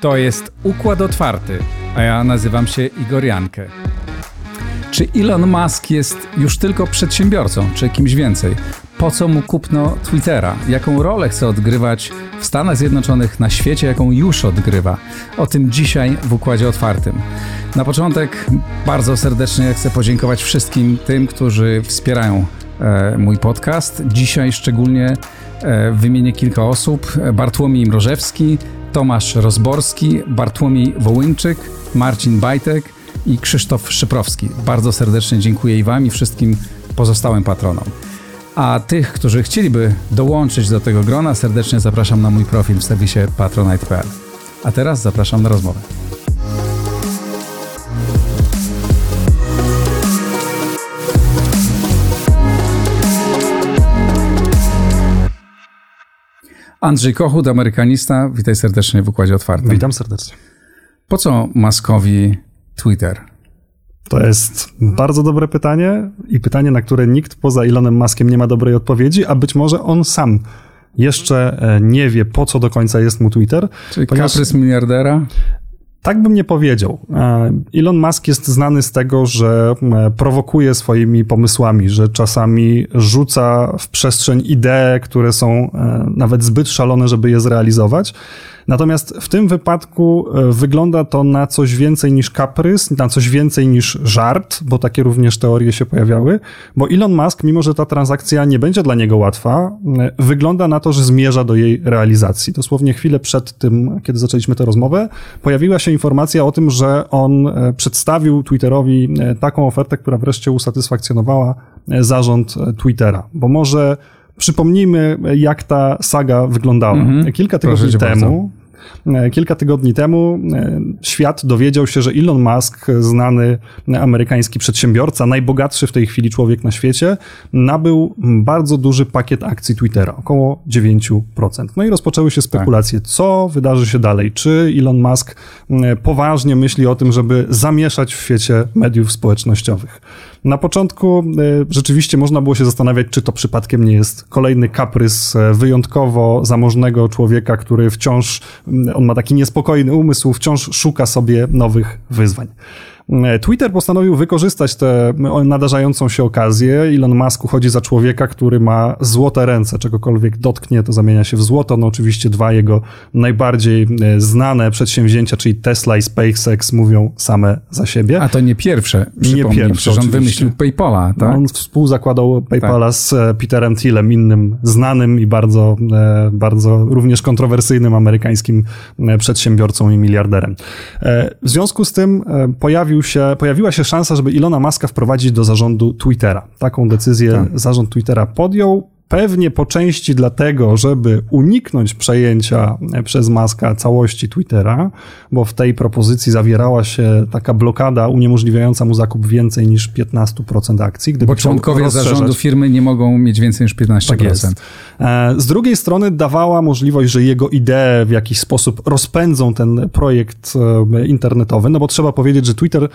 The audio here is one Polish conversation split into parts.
To jest Układ Otwarty, a ja nazywam się Igor Jankę. Czy Elon Musk jest już tylko przedsiębiorcą, czy kimś więcej? Po co mu kupno Twittera? Jaką rolę chce odgrywać w Stanach Zjednoczonych, na świecie, jaką już odgrywa? O tym dzisiaj w Układzie Otwartym. Na początek bardzo serdecznie chcę podziękować wszystkim tym, którzy wspierają e, mój podcast. Dzisiaj szczególnie e, wymienię kilka osób. Bartłomiej Mrożewski, Tomasz Rozborski, Bartłomiej Wołyńczyk, Marcin Bajtek i Krzysztof Szyprowski. Bardzo serdecznie dziękuję i Wam i wszystkim pozostałym patronom. A tych, którzy chcieliby dołączyć do tego grona, serdecznie zapraszam na mój profil w serwisie patronite.pl. A teraz zapraszam na rozmowę. Andrzej Kochut, amerykanista. Witaj serdecznie w Układzie Otwartym. Witam serdecznie. Po co Maskowi Twitter? To jest bardzo dobre pytanie i pytanie, na które nikt poza Elonem Muskiem nie ma dobrej odpowiedzi, a być może on sam jeszcze e, nie wie, po co do końca jest mu Twitter. Czyli ponieważ... kaprys miliardera? Tak bym nie powiedział. E, Elon Musk jest znany z tego, że e, prowokuje swoimi pomysłami, że czasami rzuca w przestrzeń idee, które są nawet zbyt szalone, żeby je zrealizować. Natomiast w tym wypadku e, wygląda to na coś więcej niż kaprys, na coś więcej niż żart, bo takie również teorie się pojawiały, bo Elon Musk, mimo że ta transakcja nie będzie dla niego łatwa, e, wygląda na to, że zmierza do jej realizacji. Dosłownie chwilę przed tym, kiedy zaczęliśmy tę rozmowę, pojawiła się informacja o tym, że on e, przedstawił Twitterowi taką ofertę, która wreszcie usatysfakcjonowała zarząd Twittera, bo może Przypomnijmy, jak ta saga wyglądała. Mhm. Kilka tygodni temu. E, kilka tygodni temu e, świat dowiedział się, że Elon Musk, znany amerykański przedsiębiorca, najbogatszy w tej chwili człowiek na świecie, nabył bardzo duży pakiet akcji Twittera, około 9%. No i rozpoczęły się spekulacje, tak. co wydarzy się dalej. Czy Elon Musk e, poważnie myśli o tym, żeby zamieszać w świecie mediów społecznościowych? Na początku e, rzeczywiście można było się zastanawiać, czy to przypadkiem nie jest kolejny kaprys e, wyjątkowo zamożnego człowieka, który wciąż, on ma taki niespokojny umysł, wciąż szuka sobie nowych wyzwań. E, Twitter postanowił wykorzystać tę nadarzającą się okazję. Elon Musk uchodzi za człowieka, który ma złote ręce. Czegokolwiek dotknie, to zamienia się w złoto. No oczywiście dwa jego najbardziej e, znane przedsięwzięcia, czyli Tesla i SpaceX mówią same za siebie. A to nie pierwsze, Nie pierwsze, on wymyślił PayPala, tak? On współzakładał PayPala tak. z e, Peterem Thielem, innym znanym i bardzo, bardzo również kontrowersyjnym amerykańskim przedsiębiorcą i miliarderem. W związku z tym pojawił pojawił się, pojawiła się szansa, żeby Ilona Maska wprowadzić do zarządu Twittera. Taką decyzję tak. zarząd Twittera podjął. Pewnie po części dlatego, żeby uniknąć przejęcia przez Maska całości Twittera, bo w tej propozycji zawierała się taka blokada uniemożliwiająca mu zakup więcej niż 15% akcji. Gdyby bo członkowie zarządu firmy nie mogą mieć więcej niż 15%. Tak jest. E, z drugiej strony dawała możliwość, że jego idee w jakiś sposób rozpędzą ten projekt e, internetowy, no bo trzeba powiedzieć, że Twitter,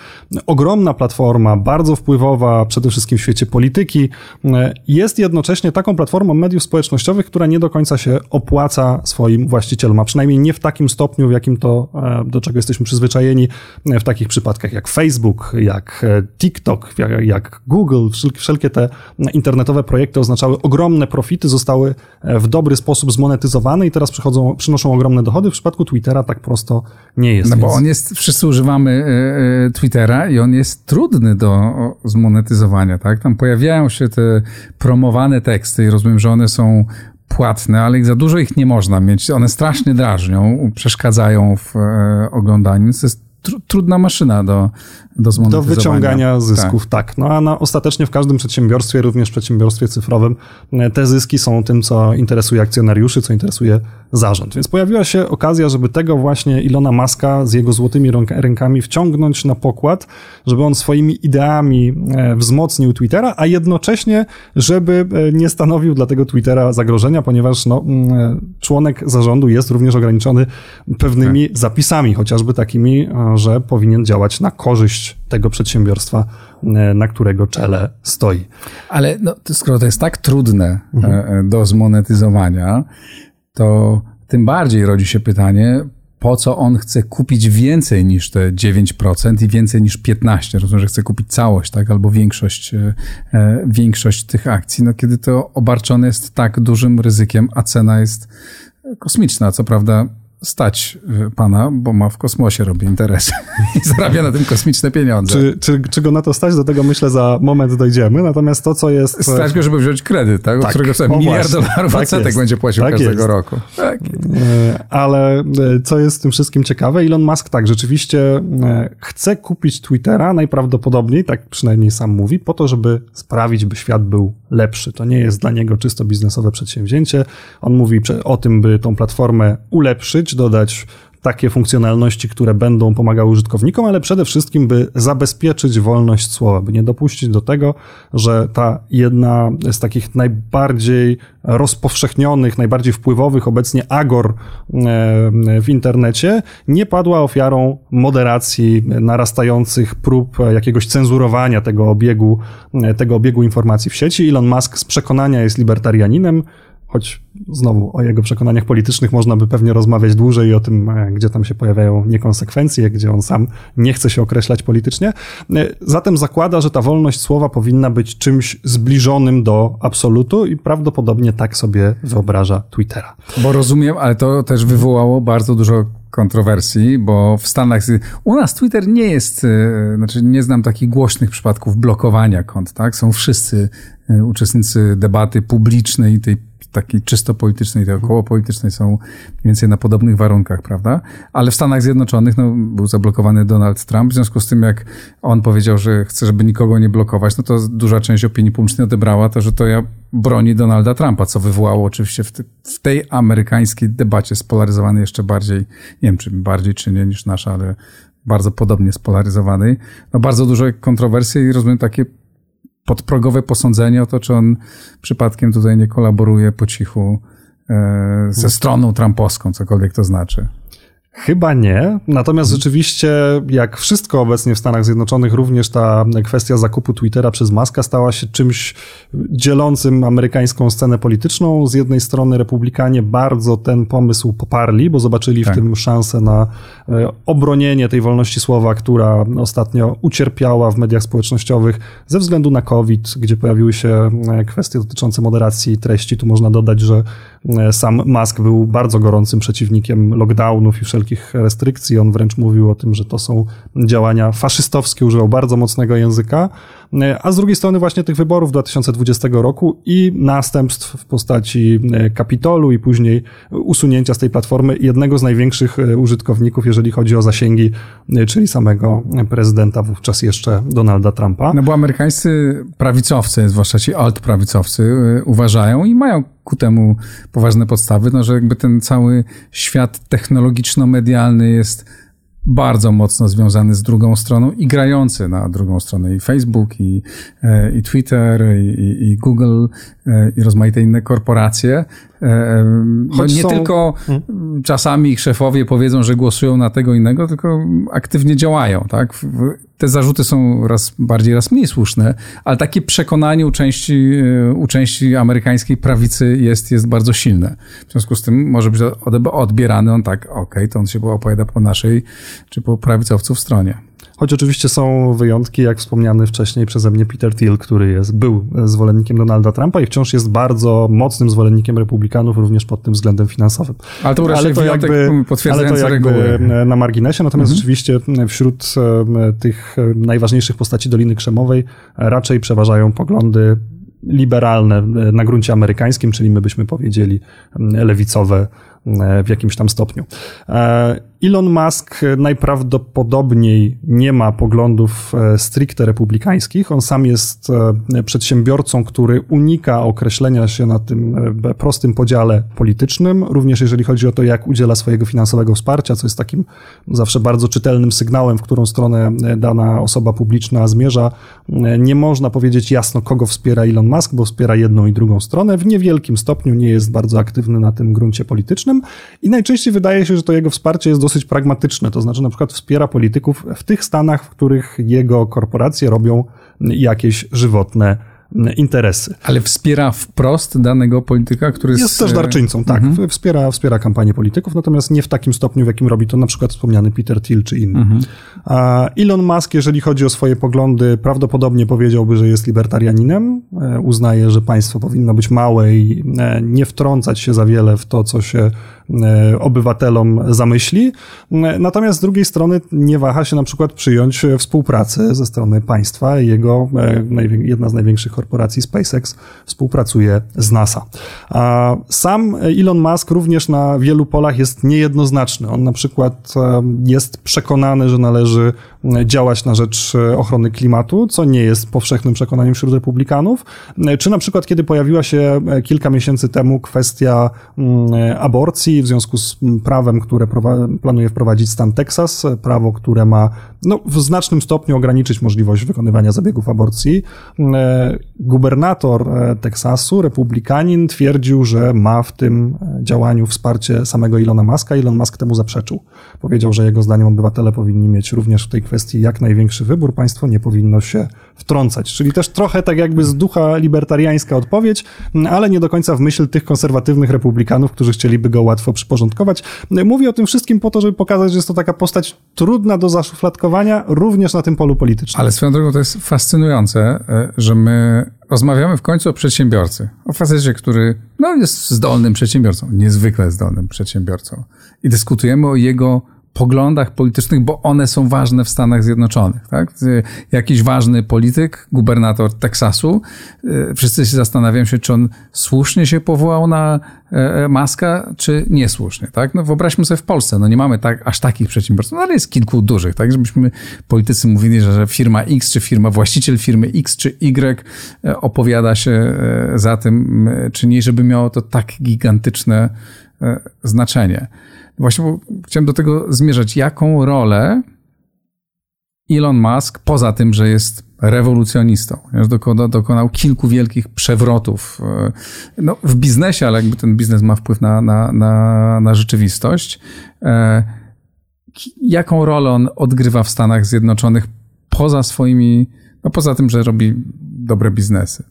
ogromna platforma, bardzo wpływowa przede wszystkim w świecie polityki, e, jest jednocześnie taką platformą mediów społecznościowych, która nie do końca się opłaca swoim właścicielom, a przynajmniej nie w takim stopniu, w jakim to, do czego jesteśmy przyzwyczajeni w takich przypadkach jak Facebook, jak TikTok, jak, jak Google, wszelkie te internetowe projekty oznaczały ogromne profity, zostały w dobry sposób zmonetyzowane i teraz przychodzą, przynoszą ogromne dochody. W przypadku Twittera tak prosto nie jest. No bo on jest, wszyscy używamy e, e, Twittera i on jest trudny do zmonetyzowania, tak? Tam pojawiają się te promowane teksty i rozumiem, że one są płatne, ale za dużo ich nie można mieć. One strasznie drażnią, przeszkadzają w e, oglądaniu. To jest tr trudna maszyna do do Do wyciągania zysków, tak. tak. No a na, ostatecznie w każdym przedsiębiorstwie, również w przedsiębiorstwie cyfrowym, te zyski są tym, co interesuje akcjonariuszy, co interesuje zarząd. Więc pojawiła się okazja, żeby tego właśnie Ilona Maska z jego złotymi rękami wciągnąć na pokład, żeby on swoimi ideami e, wzmocnił Twittera, a jednocześnie, żeby e, nie stanowił dla tego Twittera zagrożenia, ponieważ no, e, członek zarządu jest również ograniczony pewnymi tak. zapisami, chociażby takimi, że powinien działać na korzyść tego przedsiębiorstwa, na którego czele stoi. Ale no, skoro to jest tak trudne mhm. do zmonetyzowania, to tym bardziej rodzi się pytanie, po co on chce kupić więcej niż te 9% i więcej niż 15%. Rozumiem, że chce kupić całość, tak, albo większość, e, e, większość tych akcji, no kiedy to obarczone jest tak dużym ryzykiem, a cena jest kosmiczna. Co prawda stać y, pana, bo ma w kosmosie, robi interesy i zarabia na tym kosmiczne pieniądze. Czy, czy, czy go na to stać? Do tego myślę za moment dojdziemy, natomiast to, co jest... Stać go, żeby wziąć kredyt, tak? tak którego sobie miliard dolarów tak odsetek będzie płacił tak każdego jest. roku. Tak. E, ale e, co jest w tym wszystkim ciekawe, Elon Musk tak, rzeczywiście e, chce kupić Twittera najprawdopodobniej, tak przynajmniej sam mówi, po to, żeby sprawić, by świat był lepszy. To nie jest dla niego czysto biznesowe przedsięwzięcie. On mówi o tym, by tą platformę ulepszyć, dodać takie funkcjonalności, które będą pomagały użytkownikom, ale przede wszystkim, by zabezpieczyć wolność słowa, by nie dopuścić do tego, że ta jedna z takich najbardziej rozpowszechnionych, najbardziej wpływowych obecnie agor e, w internecie nie padła ofiarą moderacji, narastających prób jakiegoś cenzurowania tego obiegu, tego obiegu informacji w sieci. Elon Musk z przekonania jest libertarianinem, choć znowu o jego przekonaniach politycznych można by pewnie rozmawiać dłużej o tym, e, gdzie tam się pojawiają niekonsekwencje, gdzie on sam nie chce się określać politycznie. E, zatem zakłada, że ta wolność słowa powinna być czymś zbliżonym do absolutu i prawdopodobnie tak sobie wyobraża Twittera. Bo rozumiem, ale to też wywołało bardzo dużo kontrowersji, bo w Stanach, u nas Twitter nie jest, e, znaczy nie znam takich głośnych przypadków blokowania kont, tak? Są wszyscy uczestnicy debaty publicznej, tej takiej czysto politycznej, tej około politycznej są mniej więcej na podobnych warunkach, prawda? Ale w Stanach Zjednoczonych no, był zablokowany Donald Trump, w związku z tym jak on powiedział, że chce, żeby nikogo nie blokować, no to duża część opinii publicznej odebrała to, że to ja broni Donalda Trumpa, co wywołało oczywiście w, te, w tej amerykańskiej debacie spolaryzowanej jeszcze bardziej, nie wiem czy bardziej czy nie niż nasza, ale bardzo podobnie spolaryzowanej, no bardzo duże kontrowersje i rozumiem takie podprogowe posądzenie o to, czy on przypadkiem tutaj nie kolaboruje po cichu e, ze stroną trumpowską, cokolwiek to znaczy. Chyba nie. Natomiast rzeczywiście, jak wszystko obecnie w Stanach Zjednoczonych, również ta kwestia zakupu Twittera przez Maska stała się czymś dzielącym amerykańską scenę polityczną. Z jednej strony republikanie bardzo ten pomysł poparli, bo zobaczyli tak. w tym szansę na e, obronienie tej wolności słowa, która ostatnio ucierpiała w mediach społecznościowych ze względu na COVID, gdzie pojawiły się e, kwestie dotyczące moderacji treści. Tu można dodać, że sam Musk był bardzo gorącym przeciwnikiem lockdownów i wszelkich wszelkich restrykcji. On wręcz mówił o tym, że to są działania faszystowskie, używał bardzo mocnego języka. A z drugiej strony właśnie tych wyborów 2020 roku i następstw w postaci e, Kapitolu i później usunięcia z tej platformy jednego z największych e, użytkowników, jeżeli chodzi o zasięgi, e, czyli samego prezydenta wówczas jeszcze Donalda Trumpa. No bo amerykańscy prawicowcy, zwłaszcza ci alt-prawicowcy, uważają i mają ku temu poważne podstawy, no, że jakby ten cały świat technologiczno-medialny jest bardzo mocno związany z drugą stroną i grający na drugą stronę i Facebook, i, e, i Twitter, i, i Google, i rozmaite inne korporacje. E, no nie są... tylko hmm. czasami ich szefowie powiedzą, że głosują na tego innego, tylko aktywnie działają, tak? te zarzuty są raz bardziej, raz mniej słuszne, ale takie przekonanie u części, e, u części amerykańskiej prawicy jest, jest bardzo silne. W związku z tym może być odbierany on tak, okej, okay, to on się opowiada po naszej, czy po prawicowców stronie. Choć oczywiście są wyjątki, jak wspomniany wcześniej przeze mnie Peter Thiel, który jest, był zwolennikiem Donalda Trumpa i wciąż jest bardzo mocnym zwolennikiem republikanów, również pod tym względem finansowym. Ale to, ale to jakby, ale to jakby na marginesie, natomiast mhm. rzeczywiście wśród tych najważniejszych postaci Doliny Krzemowej raczej przeważają poglądy liberalne na gruncie amerykańskim, czyli my byśmy powiedzieli lewicowe, w jakimś tam stopniu. Elon Musk najprawdopodobniej nie ma poglądów stricte republikańskich. On sam jest przedsiębiorcą, który unika określenia się na tym prostym podziale politycznym, również jeżeli chodzi o to, jak udziela swojego finansowego wsparcia, co jest takim zawsze bardzo czytelnym sygnałem, w którą stronę dana osoba publiczna zmierza. Nie można powiedzieć jasno, kogo wspiera Elon Musk, bo wspiera jedną i drugą stronę. W niewielkim stopniu nie jest bardzo aktywny na tym gruncie politycznym i najczęściej wydaje się, że to jego wsparcie jest dosyć pragmatyczne, to znaczy na przykład wspiera polityków w tych stanach, w których jego korporacje robią jakieś żywotne interesy. Ale wspiera wprost danego polityka, który jest... Jest też darczyńcą, tak. Mhm. Wspiera, wspiera kampanię polityków, natomiast nie w takim stopniu, w jakim robi to na przykład wspomniany Peter Thiel czy inny. Mhm. Elon Musk, jeżeli chodzi o swoje poglądy, prawdopodobnie powiedziałby, że jest libertarianinem. E, uznaje, że państwo powinno być małe i e, nie wtrącać się za wiele w to, co się obywatelom zamyśli. Natomiast z drugiej strony nie waha się na przykład przyjąć współpracę ze strony państwa. Jego jedna z największych korporacji SpaceX współpracuje z NASA. A sam Elon Musk również na wielu polach jest niejednoznaczny. On na przykład jest przekonany, że należy działać na rzecz ochrony klimatu, co nie jest powszechnym przekonaniem wśród republikanów. Czy na przykład, kiedy pojawiła się kilka miesięcy temu kwestia aborcji w związku z prawem, które planuje wprowadzić stan Teksas, prawo, które ma no, w znacznym stopniu ograniczyć możliwość wykonywania zabiegów aborcji gubernator e, Teksasu, republikanin, twierdził, że ma w tym e, działaniu wsparcie samego Ilona Muska. Elon Musk temu zaprzeczył. Powiedział, że jego zdaniem obywatele powinni mieć również w tej kwestii jak największy wybór. Państwo nie powinno się wtrącać. Czyli też trochę tak jakby z ducha libertariańska odpowiedź, ale nie do końca w myśl tych konserwatywnych republikanów, którzy chcieliby go łatwo przyporządkować. Mówię o tym wszystkim po to, żeby pokazać, że jest to taka postać trudna do zaszufladkowania również na tym polu politycznym. Ale swoją drogą to jest fascynujące, e, że my rozmawiamy w końcu o przedsiębiorcy. O facecie, który no, jest zdolnym przedsiębiorcą, niezwykle zdolnym przedsiębiorcą. I dyskutujemy o jego poglądach politycznych, bo one są ważne w Stanach Zjednoczonych. Tak? Jakiś ważny polityk, gubernator Teksasu, e, wszyscy się zastanawiają się, czy on słusznie się powołał na e, e, Maska, czy niesłusznie. Tak? No wyobraźmy sobie w Polsce, no nie mamy tak, aż takich przedsiębiorstw, no ale jest kilku dużych, tak? Żebyśmy politycy mówili, że, że firma X, czy firma, właściciel firmy X, czy Y opowiada się za tym, czy nie, żeby miało to tak gigantyczne znaczenie. Właśnie chciałem do tego zmierzać. Jaką rolę Elon Musk, poza tym, że jest rewolucjonistą, dokonał, dokonał kilku wielkich przewrotów e, no, w biznesie, ale jakby ten biznes ma wpływ na, na, na, na rzeczywistość. E, jaką rolę on odgrywa w Stanach Zjednoczonych poza swoimi, no poza tym, że robi dobre biznesy?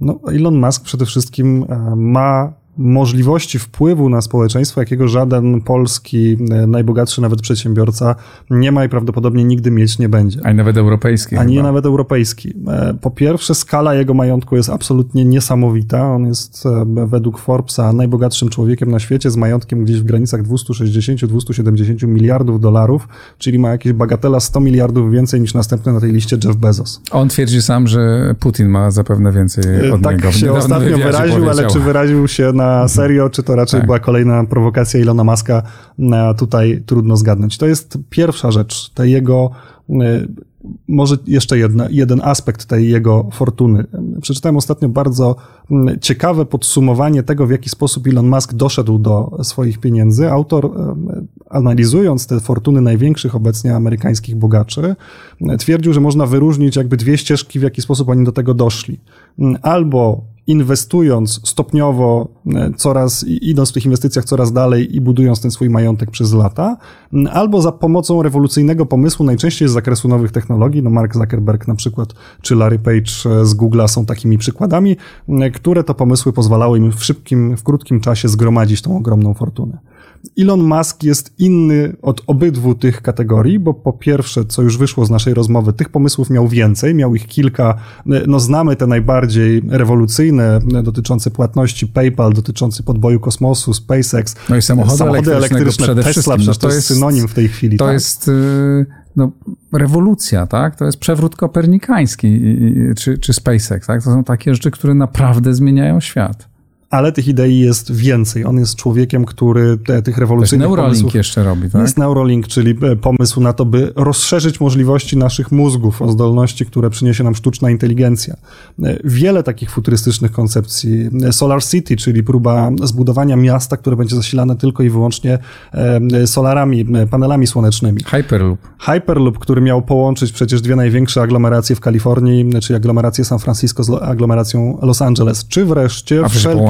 No, Elon Musk przede wszystkim e, ma możliwości wpływu na społeczeństwo, jakiego żaden polski, e, najbogatszy nawet przedsiębiorca nie ma i prawdopodobnie nigdy mieć nie będzie. Ani nawet europejski. Ani chyba. nawet europejski. E, po pierwsze, skala jego majątku jest absolutnie niesamowita. On jest e, według Forbesa najbogatszym człowiekiem na świecie z majątkiem gdzieś w granicach 260-270 miliardów dolarów, czyli ma jakieś bagatela 100 miliardów więcej niż następny na tej liście Jeff Bezos. On twierdzi sam, że Putin ma zapewne więcej od tak niego. Tak się ostatnio wyraził, ale czy wyraził się na serio, czy to raczej tak. była kolejna prowokacja Ilona Maska, tutaj trudno zgadnąć. To jest pierwsza rzecz, te jego e, może jeszcze jedna, jeden aspekt tej jego fortuny. Przeczytałem ostatnio bardzo ciekawe podsumowanie tego, w jaki sposób Elon Musk doszedł do swoich pieniędzy. Autor, e, analizując te fortuny największych obecnie amerykańskich bogaczy, twierdził, że można wyróżnić jakby dwie ścieżki, w jaki sposób oni do tego doszli. Albo inwestując stopniowo, e, coraz, idąc w tych inwestycjach coraz dalej i budując ten swój majątek przez lata, albo za pomocą rewolucyjnego pomysłu, najczęściej z zakresu nowych technologii, no Mark Zuckerberg na przykład, czy Larry Page e, z Google'a są takimi przykładami, które to pomysły pozwalały im w szybkim, w krótkim czasie zgromadzić tą ogromną fortunę. Elon Musk jest inny od obydwu tych kategorii, bo po pierwsze, co już wyszło z naszej rozmowy, tych pomysłów miał więcej, miał ich kilka, no znamy te najbardziej rewolucyjne dotyczące płatności PayPal, dotyczące podboju kosmosu, SpaceX, no i samochody, samochody elektryczne, przede Tesla, no to, to jest synonim w tej chwili. To tak? jest y, no, rewolucja, tak? To jest przewrót kopernikański czy, czy SpaceX, tak? To są takie rzeczy, które naprawdę zmieniają świat. Ale tych idei jest więcej. On jest człowiekiem, który te, tych rewolucyjnych Też Neuralink pomysłów... jeszcze robi, tak? Jest Neuralink, czyli e, pomysł na to, by rozszerzyć możliwości naszych mózgów o zdolności, które przyniesie nam sztuczna inteligencja. E, wiele takich futurystycznych koncepcji. E, Solar City, czyli próba zbudowania miasta, które będzie zasilane tylko i wyłącznie solarami, panelami słonecznymi. Hyperloop. Hyperloop, który miał połączyć przecież dwie największe aglomeracje w Kalifornii, czyli aglomerację San Francisco z aglomeracją Los Angeles, czy wreszcie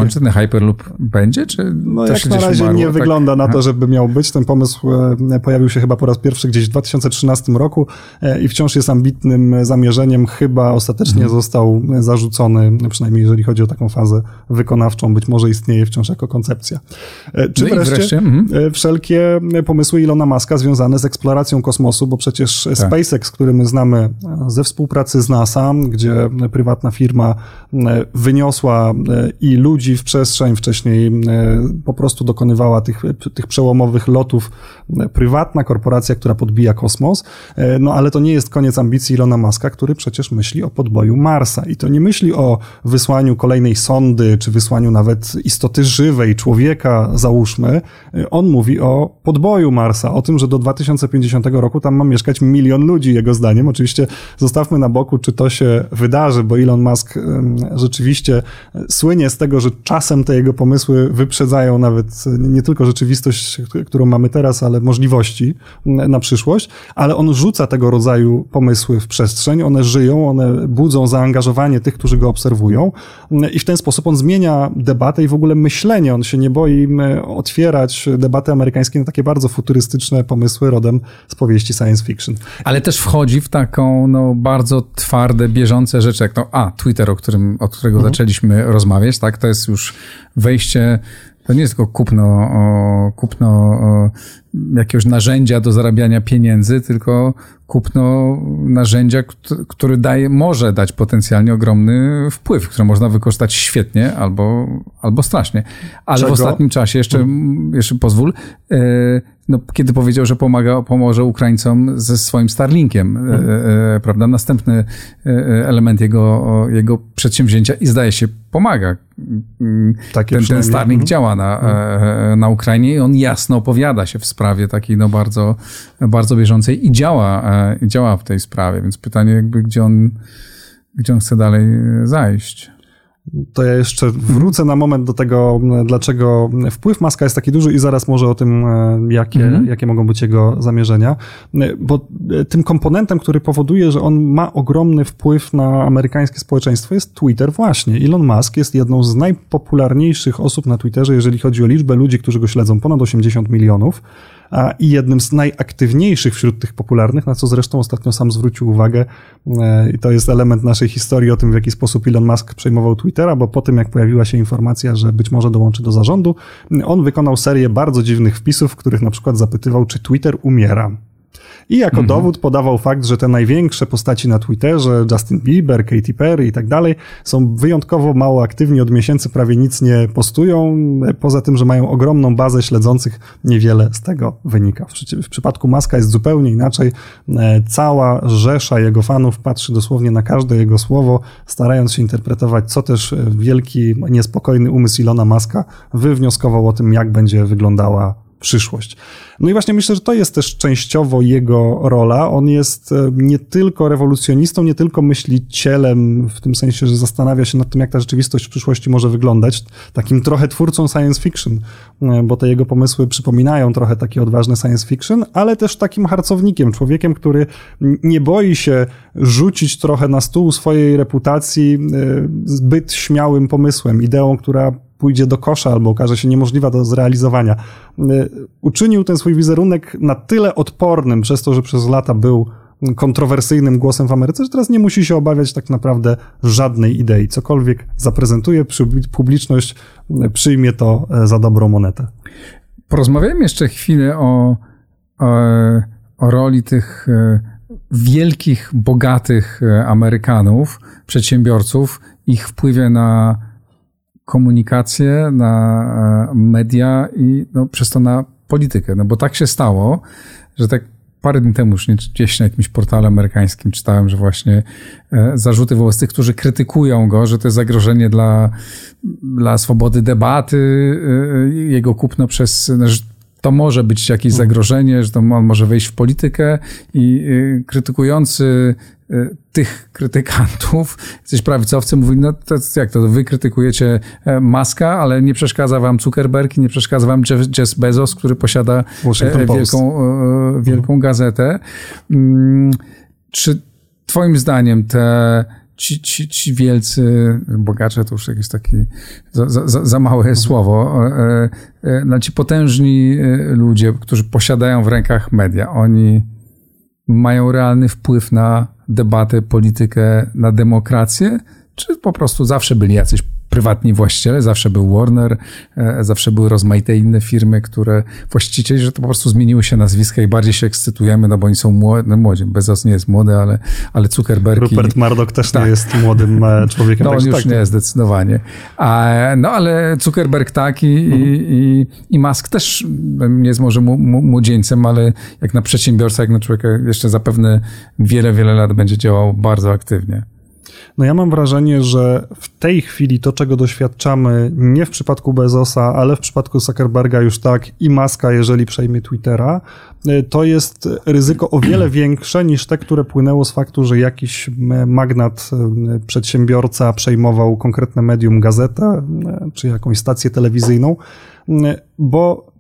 Wszelkie ten Hyperloop będzie, czy No jak na razie umarło, nie tak? wygląda na to, żeby miał być. Ten pomysł e, pojawił się chyba po raz pierwszy gdzieś w 2013 roku e, i wciąż jest ambitnym zamierzeniem. Chyba ostatecznie mhm. został zarzucony, przynajmniej jeżeli chodzi o taką fazę wykonawczą. Być może istnieje wciąż jako koncepcja. E, czy no wreszcie, wreszcie mhm. wszelkie pomysły Ilona Maska związane z eksploracją kosmosu, bo przecież tak. SpaceX, który my znamy ze współpracy z NASA, gdzie prywatna firma wyniosła i ludzi w przestrzeń, wcześniej e, po prostu dokonywała tych, tych przełomowych lotów e, prywatna korporacja, która podbija kosmos, e, no ale to nie jest koniec ambicji Ilona Maska, który przecież myśli o podboju Marsa i to nie myśli o wysłaniu kolejnej sondy, czy wysłaniu nawet istoty żywej, człowieka, załóżmy. On mówi o podboju Marsa, o tym, że do 2050 roku tam ma mieszkać milion ludzi, jego zdaniem. Oczywiście zostawmy na boku, czy to się wydarzy, bo Elon Musk rzeczywiście słynie z tego, że czasem te jego pomysły wyprzedzają nawet nie tylko rzeczywistość, którą mamy teraz, ale możliwości na przyszłość, ale on rzuca tego rodzaju pomysły w przestrzeń, one żyją, one budzą zaangażowanie tych, którzy go obserwują i w ten sposób on zmienia debatę i w ogóle myślenie. On się nie boi otwierać debaty amerykańskie na takie bardzo futurystyczne pomysły rodem z powieści science fiction. Ale też wchodzi w taką no, bardzo twarde, bieżące rzeczy, jak to, a, Twitter, o którym, od którego mhm. zaczęliśmy rozmawiać, tak, to jest już wejście, to nie jest tylko kupno, o, kupno o, jakiegoś narzędzia do zarabiania pieniędzy, tylko kupno narzędzia, który daje, może dać potencjalnie ogromny wpływ, który można wykorzystać świetnie albo, albo strasznie. Ale Czego? w ostatnim czasie, jeszcze, hmm. jeszcze pozwól, e, no, kiedy powiedział, że pomaga, pomoże Ukraińcom ze swoim Starlinkiem, e, hmm. e, prawda? Następny e, element jego, jego przedsięwzięcia i zdaje się pomaga. Takie ten, ten Starlink hmm. działa na, hmm. na Ukrainie i on jasno opowiada się w sprawie takiej no bardzo, bardzo bieżącej i działa, działa w tej sprawie, więc pytanie jakby, gdzie on, gdzie on chce dalej zajść. To ja jeszcze wrócę na moment do tego, dlaczego wpływ Maska jest taki duży i zaraz może o tym, jakie, mhm. jakie mogą być jego zamierzenia. Bo tym komponentem, który powoduje, że on ma ogromny wpływ na amerykańskie społeczeństwo jest Twitter właśnie. Elon Musk jest jedną z najpopularniejszych osób na Twitterze, jeżeli chodzi o liczbę ludzi, którzy go śledzą, ponad 80 milionów i jednym z najaktywniejszych wśród tych popularnych, na co zresztą ostatnio sam zwrócił uwagę. E, I to jest element naszej historii o tym, w jaki sposób Elon Musk przejmował Twittera, bo po tym, jak pojawiła się informacja, że być może dołączy do zarządu, on wykonał serię bardzo dziwnych wpisów, w których na przykład zapytywał, czy Twitter umiera. I jako mhm. dowód podawał fakt, że te największe postaci na Twitterze, Justin Bieber, Katy Perry i tak dalej, są wyjątkowo mało aktywni, od miesięcy prawie nic nie postują, poza tym, że mają ogromną bazę śledzących, niewiele z tego wynika. W, w przypadku Maska jest zupełnie inaczej. E, cała rzesza jego fanów patrzy dosłownie na każde jego słowo, starając się interpretować, co też wielki, niespokojny umysł Ilona Maska wywnioskował o tym, jak będzie wyglądała przyszłość. No i właśnie myślę, że to jest też częściowo jego rola. On jest e, nie tylko rewolucjonistą, nie tylko myślicielem, w tym sensie, że zastanawia się nad tym, jak ta rzeczywistość w przyszłości może wyglądać, takim trochę twórcą science fiction, e, bo te jego pomysły przypominają trochę takie odważne science fiction, ale też takim harcownikiem, człowiekiem, który nie boi się rzucić trochę na stół swojej reputacji e, zbyt śmiałym pomysłem, ideą, która pójdzie do kosza albo okaże się niemożliwa do zrealizowania. Y, uczynił ten swój wizerunek na tyle odpornym przez to, że przez lata był kontrowersyjnym głosem w Ameryce, że teraz nie musi się obawiać tak naprawdę żadnej idei. Cokolwiek zaprezentuje, publiczność przyjmie to y, za dobrą monetę. Porozmawiajmy jeszcze chwilę o, o, o roli tych wielkich, bogatych Amerykanów, przedsiębiorców, ich wpływie na komunikację, na e, media i no, przez to na politykę. No bo tak się stało, że tak parę dni temu już gdzieś na jakimś portalu amerykańskim czytałem, że właśnie e, zarzuty wobec tych, którzy krytykują go, że to jest zagrożenie dla, dla swobody debaty, e, jego kupno przez to może być jakieś mhm. zagrożenie, że to on może wejść w politykę i y, krytykujący y, tych krytykantów, jesteś prawicowcy, mówili, no to jak to, wy krytykujecie e, Maska, ale nie przeszkadza wam Zuckerberg i nie przeszkadza wam Jeff, Jeff Bezos, który posiada e, wielką, e, wielką mhm. gazetę. Mm, czy twoim zdaniem te ci, ci, ci wielcy bogacze to już jakieś takie za, za, za małe mhm. słowo, e, e, no ci potężni e, ludzie, którzy posiadają w rękach media, oni mają realny wpływ na debatę, politykę, na demokrację, czy po prostu zawsze byli jacyś prywatni właściciele, zawsze był Warner, e, zawsze były rozmaite inne firmy, które właścicieli, że to po prostu zmieniły się nazwiska i bardziej się ekscytujemy, no bo oni są młodzi, no młodzi. Bezos nie jest młody, ale, ale Zuckerberg Rupert Murdoch też tak. nie jest młodym e, człowiekiem. No on już tak. nie, zdecydowanie. A, no ale Zuckerberg tak i, mhm. i, i, i Musk też nie jest może młodzieńcem, ale jak na przedsiębiorca, jak na człowieka jeszcze zapewne wiele, wiele lat będzie działał bardzo aktywnie. No ja mam wrażenie, że w tej chwili to, czego doświadczamy, nie w przypadku Bezosa, ale w przypadku Zuckerberga już tak i Maska, jeżeli przejmie Twittera, y, to jest ryzyko o wiele większe niż te, które płynęło z faktu, że jakiś magnat, y, przedsiębiorca przejmował konkretne medium, gazetę y, czy jakąś stację telewizyjną, bo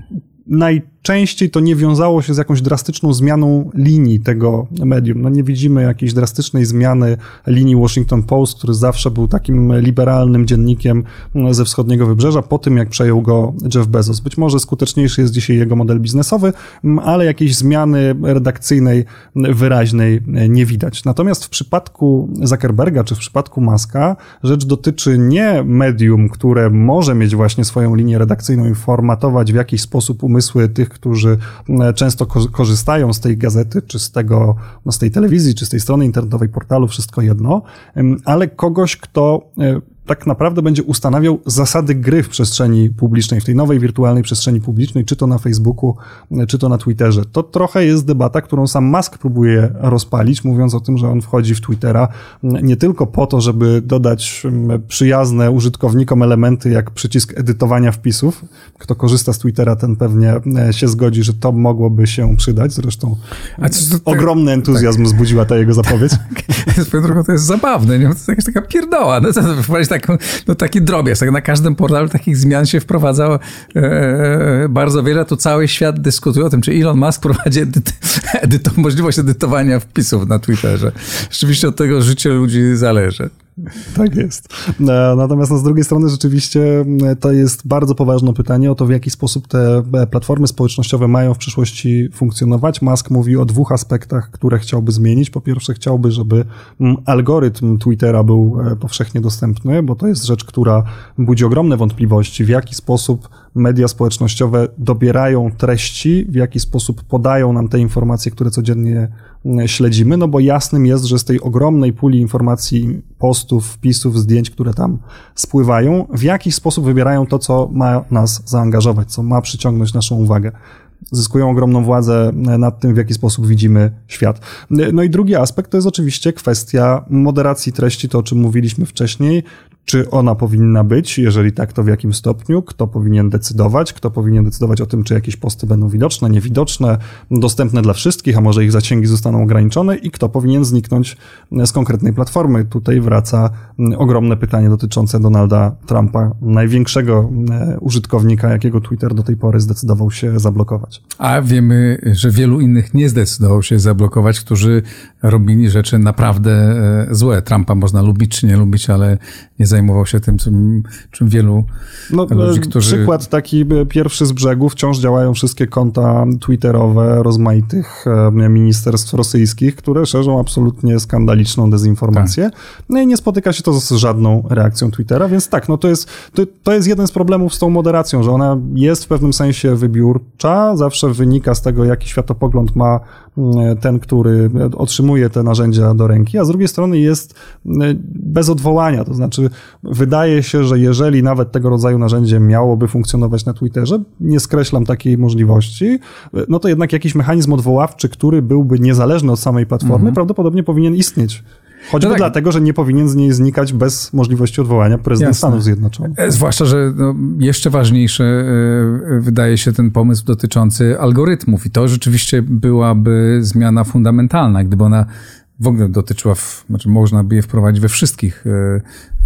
najczęściej to nie wiązało się z jakąś drastyczną zmianą linii tego medium. No nie widzimy jakiejś drastycznej zmiany linii Washington Post, który zawsze był takim liberalnym dziennikiem ze wschodniego wybrzeża, po tym jak przejął go Jeff Bezos. Być może skuteczniejszy jest dzisiaj jego model biznesowy, ale jakiejś zmiany redakcyjnej wyraźnej nie widać. Natomiast w przypadku Zuckerberga czy w przypadku Maska rzecz dotyczy nie medium, które może mieć właśnie swoją linię redakcyjną i formatować w jakiś sposób umysł umysły tych, którzy e, często korzystają z tej gazety, czy z tego, no z tej telewizji, czy z tej strony internetowej portalu, wszystko jedno, ale kogoś, kto e, tak naprawdę będzie ustanawiał zasady gry w przestrzeni publicznej, w tej nowej wirtualnej przestrzeni publicznej, czy to na Facebooku, czy to na Twitterze. To trochę jest debata, którą sam Musk próbuje rozpalić, mówiąc o tym, że on wchodzi w Twittera nie tylko po to, żeby dodać przyjazne użytkownikom elementy jak przycisk edytowania wpisów. Kto korzysta z Twittera, ten pewnie e, się zgodzi, że to mogłoby się przydać. Zresztą to, ogromny entuzjazm tak. wzbudziła ta jego zapowiedź. Drogą to jest zabawne, nie? to jest jakaś taka pierdoła. No, to, to, no taki drobiazg. Tak na każdym portalu takich zmian się wprowadza e, e, bardzo wiele. To cały świat dyskutuje o tym, czy Elon Musk prowadzi edyt, edyto, możliwość edytowania wpisów na Twitterze. Rzeczywiście od tego życie ludzi zależy. Tak jest. E, natomiast no, z drugiej strony rzeczywiście e, to jest bardzo poważne pytanie o to, w jaki sposób te e, platformy społecznościowe mają w przyszłości funkcjonować. Musk mówi o dwóch aspektach, które chciałby zmienić. Po pierwsze chciałby, żeby algorytm Twittera był powszechnie dostępny, bo to jest rzecz, która budzi ogromne wątpliwości, w jaki sposób media społecznościowe dobierają treści, w jaki sposób podają nam te informacje, które codziennie śledzimy, no bo jasnym jest, że z tej ogromnej puli informacji, postów, wpisów, zdjęć, które tam spływają, w jakiś sposób wybierają to, co ma nas zaangażować, co ma przyciągnąć naszą uwagę zyskują ogromną władzę nad tym, w jaki sposób widzimy świat. No i drugi aspekt to jest oczywiście kwestia moderacji treści, to o czym mówiliśmy wcześniej, czy ona powinna być, jeżeli tak, to w jakim stopniu, kto powinien decydować, kto powinien decydować o tym, czy jakieś posty będą widoczne, niewidoczne, dostępne dla wszystkich, a może ich zasięgi zostaną ograniczone i kto powinien zniknąć z konkretnej platformy. Tutaj wraca ogromne pytanie dotyczące Donalda Trumpa, największego e, użytkownika, jakiego Twitter do tej pory zdecydował się zablokować. A wiemy, że wielu innych nie zdecydował się zablokować, którzy robili rzeczy naprawdę e, złe. Trumpa można lubić czy nie lubić, ale nie zajmował się tym, czym, czym wielu no, ludzi, którzy... Przykład taki pierwszy z brzegu, wciąż działają wszystkie konta twitterowe rozmaitych e, ministerstw rosyjskich, które szerzą absolutnie skandaliczną dezinformację. Tak. No i nie spotyka się to z żadną reakcją Twittera, więc tak, no to jest, to, to jest jeden z problemów z tą moderacją, że ona jest w pewnym sensie wybiórcza, zawsze wynika z tego, jaki światopogląd ma ten, który otrzymuje te narzędzia do ręki, a z drugiej strony jest mm, bez odwołania, to znaczy wydaje się, że jeżeli nawet tego rodzaju narzędzie miałoby funkcjonować na Twitterze, nie skreślam takiej możliwości, no to jednak jakiś mechanizm odwoławczy, który byłby niezależny od samej platformy, mhm. prawdopodobnie powinien istnieć. Choćby no tak. dlatego, że nie powinien z niej znikać bez możliwości odwołania prezydent Jasne. Stanów Zjednoczonych. E, zwłaszcza, że no, jeszcze ważniejszy e, wydaje się ten pomysł dotyczący algorytmów i to rzeczywiście byłaby zmiana fundamentalna, gdyby ona w ogóle dotyczyła, w, znaczy można by je wprowadzić we wszystkich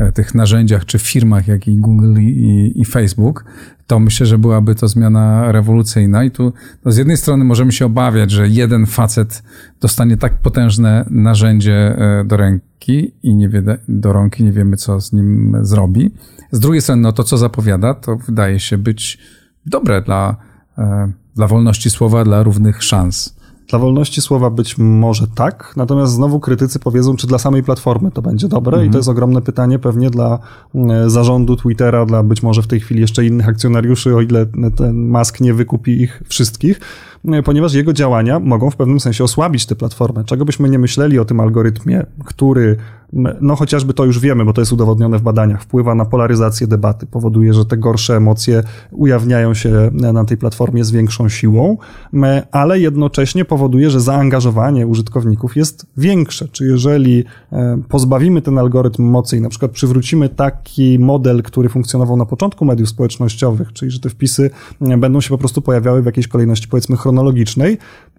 e, tych narzędziach czy firmach, jak i Google i, i, Facebook, to myślę, że byłaby to zmiana rewolucyjna. I tu no z jednej strony możemy się obawiać, że jeden facet dostanie tak potężne narzędzie e, do ręki i nie wie, do rąki, nie wiemy, co z nim zrobi. Z drugiej strony, no to, co zapowiada, to wydaje się być dobre dla, e, dla wolności słowa, dla równych szans. Dla wolności słowa być może tak, natomiast znowu krytycy powiedzą, czy dla samej platformy to będzie dobre mhm. i to jest ogromne pytanie pewnie dla mm, zarządu Twittera, dla być może w tej chwili jeszcze innych akcjonariuszy, o ile ten Musk nie wykupi ich wszystkich, ponieważ jego działania mogą w pewnym sensie osłabić tę platformę. Czego byśmy nie myśleli o tym algorytmie, który no chociażby to już wiemy, bo to jest udowodnione w badaniach, wpływa na polaryzację debaty, powoduje, że te gorsze emocje ujawniają się na tej platformie z większą siłą, ale jednocześnie powoduje, że zaangażowanie użytkowników jest większe. Czy jeżeli e, pozbawimy ten algorytm mocy i na przykład przywrócimy taki model, który funkcjonował na początku mediów społecznościowych, czyli że te wpisy e, będą się po prostu pojawiały w jakiejś kolejności powiedzmy chronologicznej,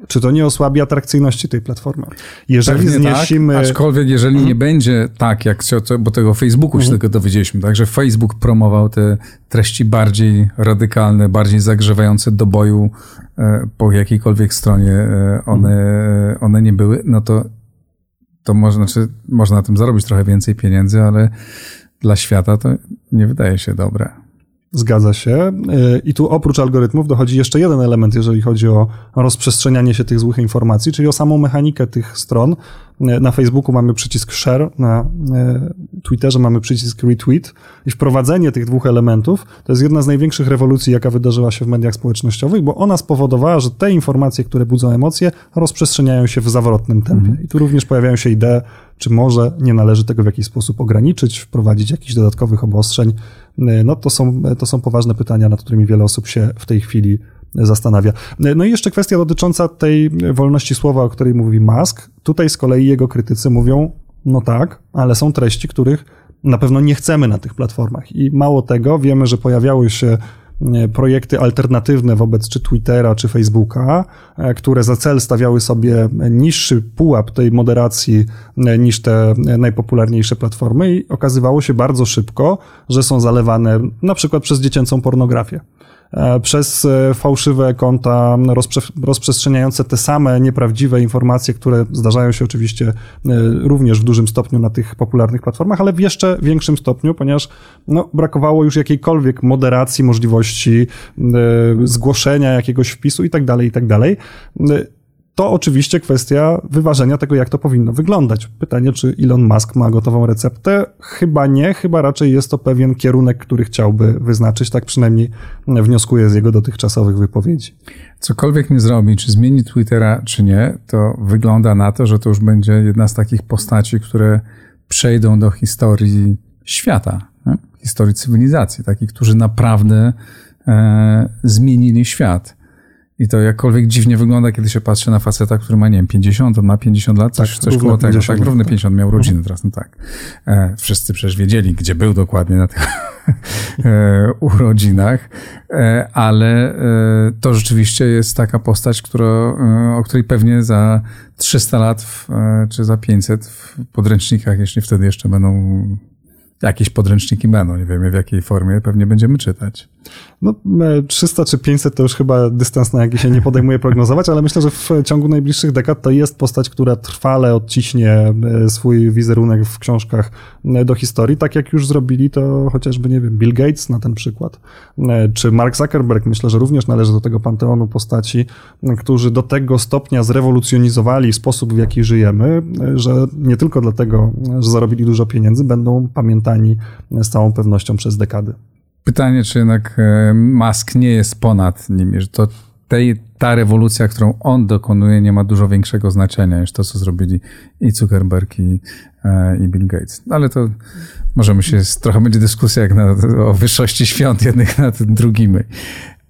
czy to nie osłabi atrakcyjności tej platformy? Jeżeli Pewnie zniesimy... Tak, aczkolwiek jeżeli mhm. nie będzie tak, jak się, bo tego Facebooku się mhm. tego dowiedzieliśmy, tak, że Facebook promował te treści bardziej radykalne, bardziej zagrzewające do boju e, po jakiejkolwiek stronie e, one, mhm. one nie były, no to to można, znaczy, można na tym zarobić trochę więcej pieniędzy, ale dla świata to nie wydaje się dobre. Zgadza się. E, I tu oprócz algorytmów dochodzi jeszcze jeden element, jeżeli chodzi o rozprzestrzenianie się tych złych informacji, czyli o samą mechanikę tych stron. E, na Facebooku mamy przycisk share, na e, Twitterze mamy przycisk retweet i wprowadzenie tych dwóch elementów to jest jedna z największych rewolucji, jaka wydarzyła się w mediach społecznościowych, bo ona spowodowała, że te informacje, które budzą emocje, rozprzestrzeniają się w zawrotnym tempie. Mhm. I tu również pojawiają się idee, czy może nie należy tego w jakiś sposób ograniczyć, wprowadzić jakichś dodatkowych obostrzeń. E, no to są, to są poważne pytania, nad którymi wiele osób się w tej chwili zastanawia. No i jeszcze kwestia dotycząca tej wolności słowa, o której mówi Musk. Tutaj z kolei jego krytycy mówią, no tak, ale są treści, których na pewno nie chcemy na tych platformach. I mało tego, wiemy, że pojawiały się e, projekty alternatywne wobec czy Twittera, czy Facebooka, e, które za cel stawiały sobie niższy pułap tej moderacji e, niż te najpopularniejsze platformy i okazywało się bardzo szybko, że są zalewane na przykład przez dziecięcą pornografię. E, przez e, fałszywe konta rozprze rozprzestrzeniające te same nieprawdziwe informacje, które zdarzają się oczywiście e, również w dużym stopniu na tych popularnych platformach, ale w jeszcze większym stopniu, ponieważ no, brakowało już jakiejkolwiek moderacji, możliwości zgłoszenia jakiegoś wpisu i tak dalej, i tak dalej. To oczywiście kwestia wyważenia tego, jak to powinno wyglądać. Pytanie, czy Elon Musk ma gotową receptę? Chyba nie, chyba raczej jest to pewien kierunek, który chciałby wyznaczyć, tak przynajmniej wnioskuję z jego dotychczasowych wypowiedzi. Cokolwiek nie zrobi, czy zmieni Twittera, czy nie, to wygląda na to, że to już będzie jedna z takich postaci, które przejdą do historii świata, nie? historii cywilizacji, takich, którzy naprawdę e, zmienili świat. I to jakkolwiek dziwnie wygląda, kiedy się patrzy na faceta, który ma, nie wiem, 50, on ma 50 lat, coś, tak, coś koło tego, tak, równy 50 miał rodziny teraz, no tak. E, wszyscy przecież wiedzieli, gdzie był dokładnie na tych e, urodzinach, e, ale e, to rzeczywiście jest taka postać, która, e, o której pewnie za 300 lat, w, e, czy za 500 w podręcznikach, jeśli wtedy jeszcze będą jakieś podręczniki będą, nie wiemy w jakiej formie, pewnie będziemy czytać. No 300 czy 500 to już chyba dystans, na jaki się nie podejmuje prognozować, ale myślę, że w ciągu najbliższych dekad to jest postać, która trwale odciśnie e, swój wizerunek w książkach e, do historii, tak jak już zrobili to chociażby, nie wiem, Bill Gates na ten przykład, e, czy Mark Zuckerberg, myślę, że również należy do tego panteonu postaci, którzy do tego stopnia zrewolucjonizowali sposób, w jaki żyjemy, że nie tylko dlatego, że zarobili dużo pieniędzy, będą pamiętani z całą pewnością przez dekady. Pytanie, czy jednak Musk nie jest ponad nimi, że to tej, ta rewolucja, którą on dokonuje, nie ma dużo większego znaczenia niż to, co zrobili i Zuckerberg, i, e, i Bill Gates. Ale to możemy się, trochę będzie dyskusja jak na, o wyższości świąt jednych nad drugimi.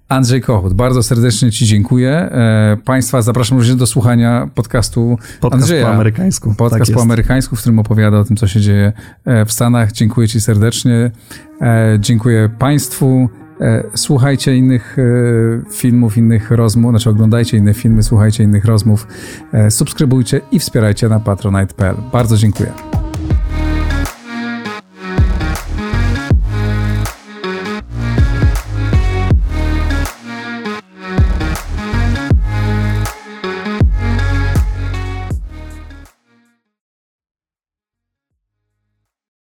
Andrzej Kochut, bardzo serdecznie Ci dziękuję. E, państwa zapraszam również do słuchania podcastu Podcast Andrzeja. po amerykańsku. Podcast tak po amerykańsku, w którym opowiada o tym, co się dzieje e, w Stanach. Dziękuję Ci serdecznie. E, dziękuję Państwu. Słuchajcie innych filmów, innych rozmów, znaczy oglądajcie inne filmy, słuchajcie innych rozmów, subskrybujcie i wspierajcie na patronite.pl. Bardzo dziękuję.